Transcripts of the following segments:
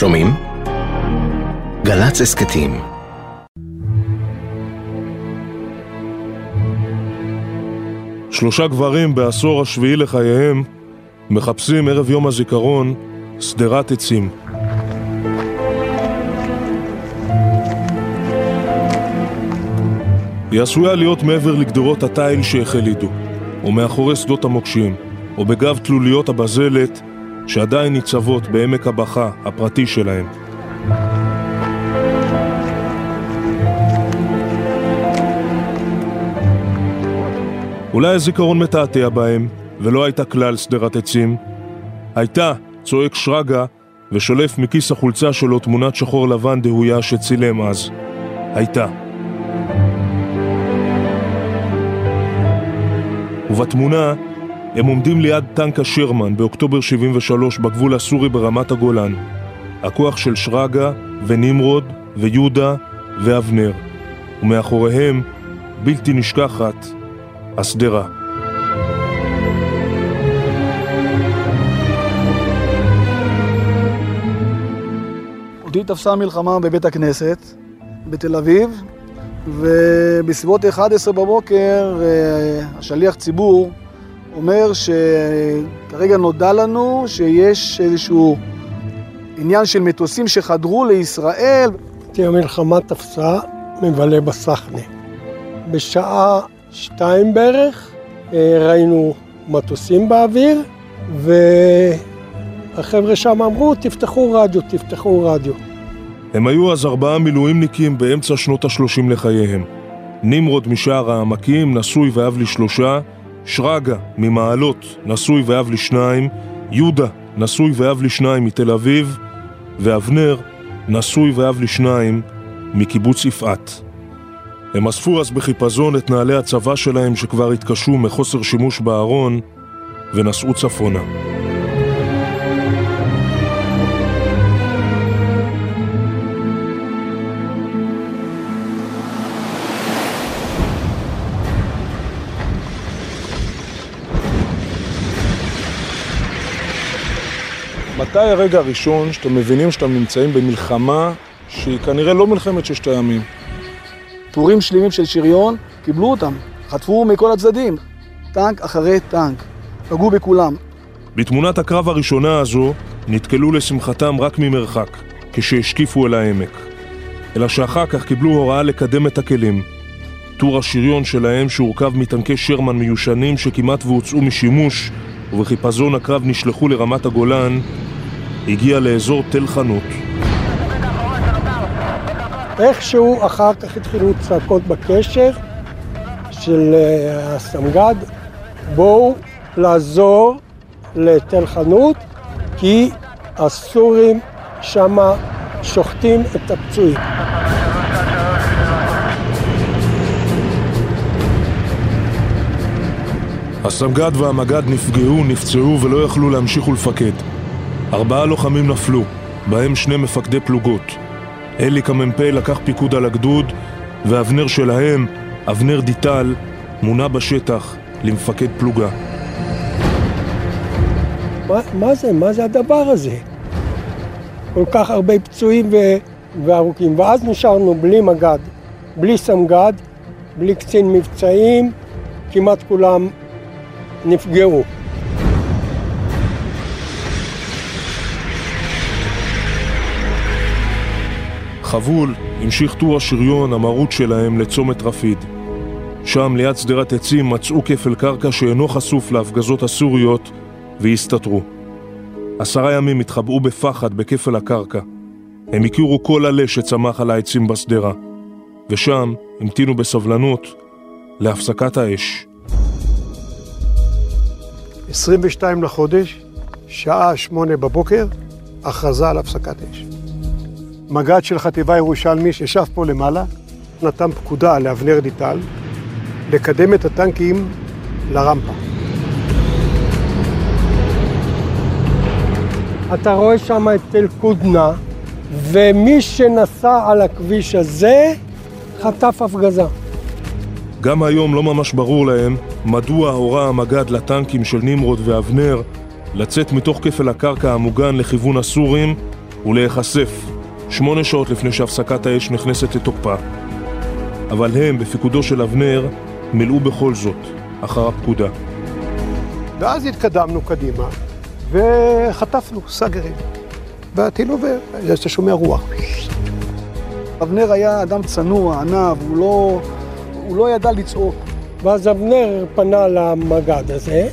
שומעים? גל"צ הסכתים שלושה גברים בעשור השביעי לחייהם מחפשים ערב יום הזיכרון שדרת עצים. היא עשויה להיות מעבר לגדרות התיל שהחלידו, או מאחורי שדות המוקשים, או בגב תלוליות הבזלת שעדיין ניצבות בעמק הבכה הפרטי שלהם. אולי הזיכרון מתעתע בהם, ולא הייתה כלל שדרת עצים. הייתה, צועק שרגא, ושולף מכיס החולצה שלו תמונת שחור לבן דהויה שצילם אז. הייתה. ובתמונה הם עומדים ליד טנק השרמן באוקטובר 73 בגבול הסורי ברמת הגולן. הכוח של שרגא ונמרוד ויהודה ואבנר. ומאחוריהם, בלתי נשכחת, השדרה. אותי תפסה מלחמה בבית הכנסת בתל אביב, ובסביבות 11 בבוקר אה, השליח ציבור אומר שכרגע נודע לנו שיש איזשהו עניין של מטוסים שחדרו לישראל. המלחמה תפסה מבלה בסחנה. בשעה שתיים בערך אה, ראינו מטוסים באוויר, והחבר'ה שם אמרו, תפתחו רדיו, תפתחו רדיו. הם היו אז ארבעה מילואימניקים באמצע שנות השלושים לחייהם. נמרוד משער העמקים, נשוי ואב לשלושה, שרגא ממעלות, נשוי ואב לשניים, יהודה, נשוי ואב לשניים מתל אביב, ואבנר, נשוי ואב לשניים מקיבוץ יפעת. הם אספו אז בחיפזון את נעלי הצבא שלהם שכבר התקשו מחוסר שימוש בארון, ונסעו צפונה. מתי הרגע הראשון שאתם מבינים שאתם נמצאים במלחמה שהיא כנראה לא מלחמת ששת הימים? טורים שלמים של שריון, קיבלו אותם, חטפו מכל הצדדים, טנק אחרי טנק, פגעו בכולם. בתמונת הקרב הראשונה הזו נתקלו לשמחתם רק ממרחק, כשהשקיפו אל העמק. אלא שאחר כך קיבלו הוראה לקדם את הכלים. טור השריון שלהם שהורכב מטנקי שרמן מיושנים שכמעט והוצאו משימוש, ובחיפזון הקרב נשלחו לרמת הגולן, הגיע לאזור תל חנות. איכשהו אחר כך התחילו צעקות בקשר של אה, הסמג"ד, בואו לעזור לתל חנות, כי הסורים שמה שוחטים את הפצועים. הסמג"ד והמג"ד נפגעו, נפצעו ולא יכלו להמשיך ולפקד. ארבעה לוחמים נפלו, בהם שני מפקדי פלוגות. אליק המ"פ לקח פיקוד על הגדוד, ואבנר שלהם, אבנר דיטל, מונה בשטח למפקד פלוגה. מה, מה זה? מה זה הדבר הזה? כל כך הרבה פצועים ו... וארוכים. ואז נשארנו בלי מג"ד, בלי סמג"ד, בלי קצין מבצעים, כמעט כולם נפגעו. חבול המשיך טור השריון המרוץ שלהם לצומת רפיד. שם, ליד שדרת עצים, מצאו כפל קרקע שאינו חשוף להפגזות הסוריות והסתתרו. עשרה ימים התחבאו בפחד בכפל הקרקע. הם הכירו כל עלה שצמח על העצים בשדרה, ושם המתינו בסבלנות להפסקת האש. 22 לחודש, שעה שמונה בבוקר, הכרזה על הפסקת אש. מג"ד של חטיבה ירושלמי שישב פה למעלה, נתן פקודה לאבנר דיטל לקדם את הטנקים לרמפה. אתה רואה שם את תל קודנה, ומי שנסע על הכביש הזה חטף הפגזה. גם היום לא ממש ברור להם מדוע הורה המג"ד לטנקים של נמרוד ואבנר לצאת מתוך כפל הקרקע המוגן לכיוון הסורים ולהיחשף שמונה שעות לפני שהפסקת האש נכנסת לתוקפה. אבל הם, בפיקודו של אבנר, מילאו בכל זאת אחר הפקודה. ואז התקדמנו קדימה, וחטפנו סאגרים. והטיל עובר, אתה שומע רוח. אבנר היה אדם צנוע, עניו, הוא לא, הוא לא ידע לצעוק. ואז אבנר פנה למג"ד הזה,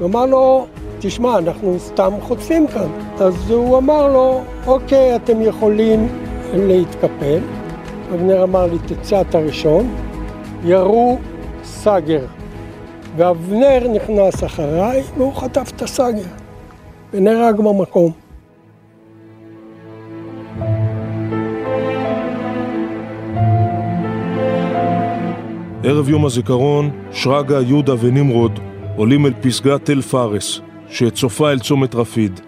ואמר לו, תשמע, אנחנו סתם חוטפים כאן. אז הוא אמר לו, אוקיי, אתם יכולים להתקפל. אבנר אמר לי, תצא אתה ראשון. ירו סאגר. ואבנר נכנס אחריי, והוא חטף את הסאגר. ונהרג במקום. ערב יום הזיכרון, שרגא, יהודה ונמרוד עולים אל פסגת תל פארס, שצופה אל צומת רפיד.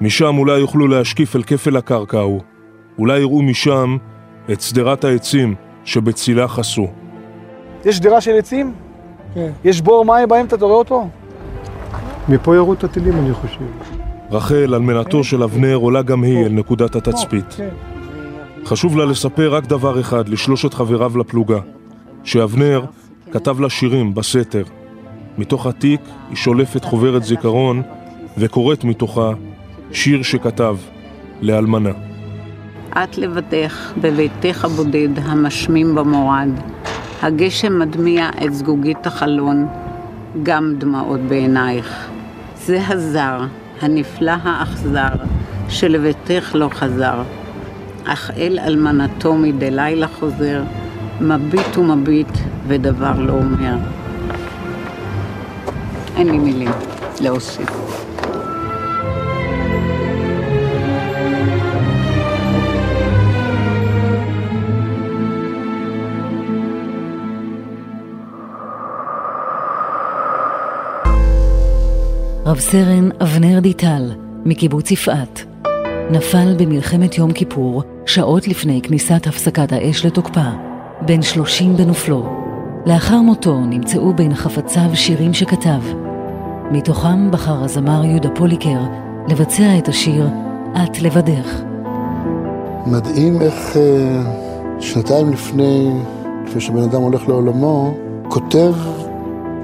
משם אולי יוכלו להשקיף אל כפל הקרקע ההוא. אולי יראו משם את שדרת העצים שבצילה חסו. יש שדרה של עצים? כן. יש בור מים באמצע, אתה רואה אותו? מפה ירו את הטילים, אני חושב. רחל, אלמנתו של אבנר, עולה גם היא אל נקודת התצפית. כן. חשוב לה לספר רק דבר אחד לשלושת חבריו לפלוגה, שאבנר כתב לה שירים בסתר. מתוך התיק היא שולפת חוברת זיכרון וקוראת מתוכה שיר שכתב לאלמנה. את לבדך בביתך הבודד המשמים במורד. הגשם מדמיע את זגוגית החלון, גם דמעות בעינייך. זה הזר, הנפלא האכזר, שלביתך לא חזר. אך אל אלמנתו מדי לילה חוזר, מביט ומביט ודבר לא אומר. אין לי מילים להוסיף. רב סרן אבנר דיטל, מקיבוץ יפעת, נפל במלחמת יום כיפור, שעות לפני כניסת הפסקת האש לתוקפה, בן שלושים בנופלו. לאחר מותו נמצאו בין חפציו שירים שכתב. מתוכם בחר הזמר יהודה פוליקר לבצע את השיר "את לבדך". מדהים איך אה, שנתיים לפני, לפני שבן אדם הולך לעולמו, כותב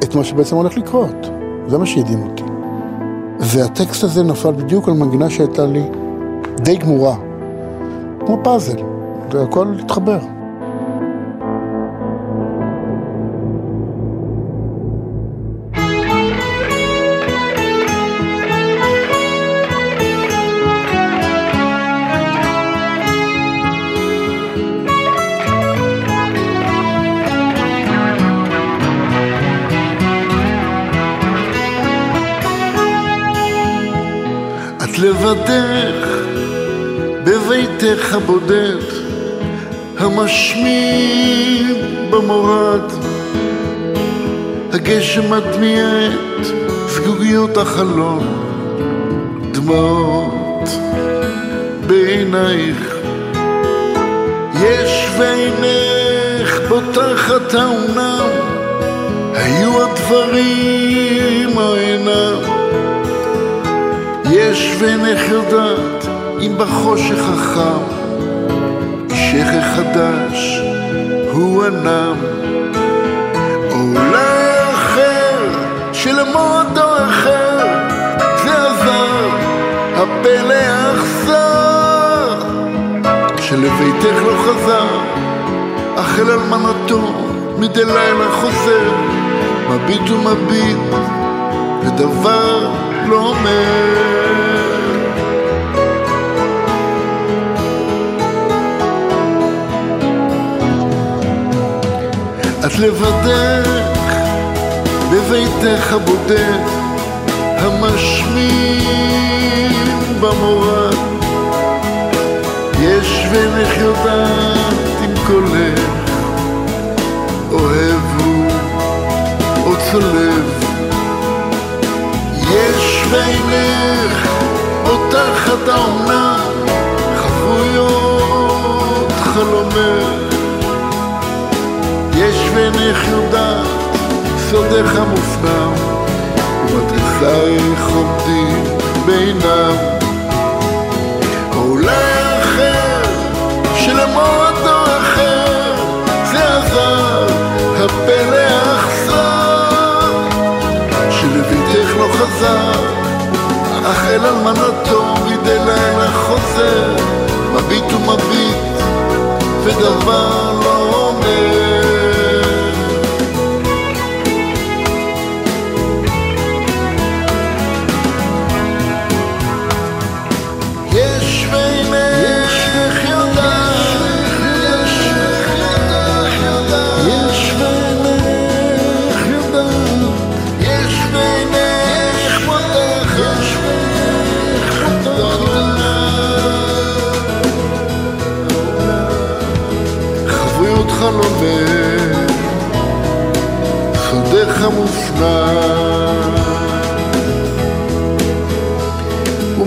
את מה שבעצם הולך לקרות. זה מה שהדהים אותי. והטקסט הזה נפל בדיוק על מנגינה שהייתה לי די גמורה, כמו פאזל, והכל התחבר. לבדך בביתך הבודד המשמים במורד. הגשם מטמיע את זגוגיות החלום דמעות בעינייך. יש ועינך בוטחת האומנם היו הדברים ואינך יודעת אם בחושך החם. אישך החדש הוא הנם. אולי אחר שלמועדו אחר זה עזר הפלא האכזר שלביתך לא חזר אך אל אלמנתו מדי לילה חוזר. מביט ומביט ודבר לא אומר את לבדך בביתך הבודד המשמים במורד יש ואינך יודעת אם קולך אוהב הוא או צולב. יש ואינך אותחת האומנה חבויות חלומך יש ואינך יודעת, סודך המוסכם, ומתריסייך עומדים בעינם. אולי האחר שלמות או אחר, זה עזר, הפלא האכזר, שלביתך לא חזר, אך אל אלמנתו מדי לילה חוזר, מביט ומביט, ודבר לא אומר.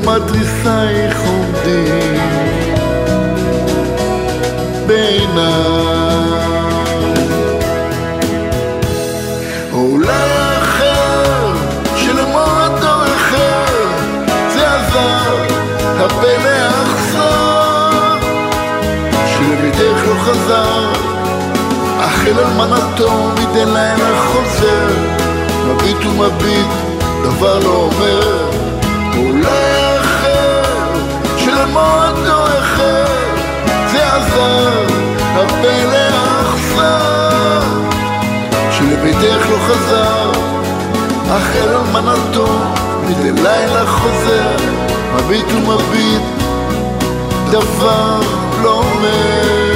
ומתריסייך עומדים בעיניו. או אולי אחר, שלמורת דור אחר, זה עזר, הפלא האכזר, שלביתך לא חזר, אך אל אלמנתו מדי לילה חוזר, מביט ומביט, דבר לא אומר. שלמותו אחר, זה עזר, הפלא האכזר, שלביתך לא חזר, אך אל אלמנתו מדי לילה חוזר, מביט ומביט, דבר לא אומר.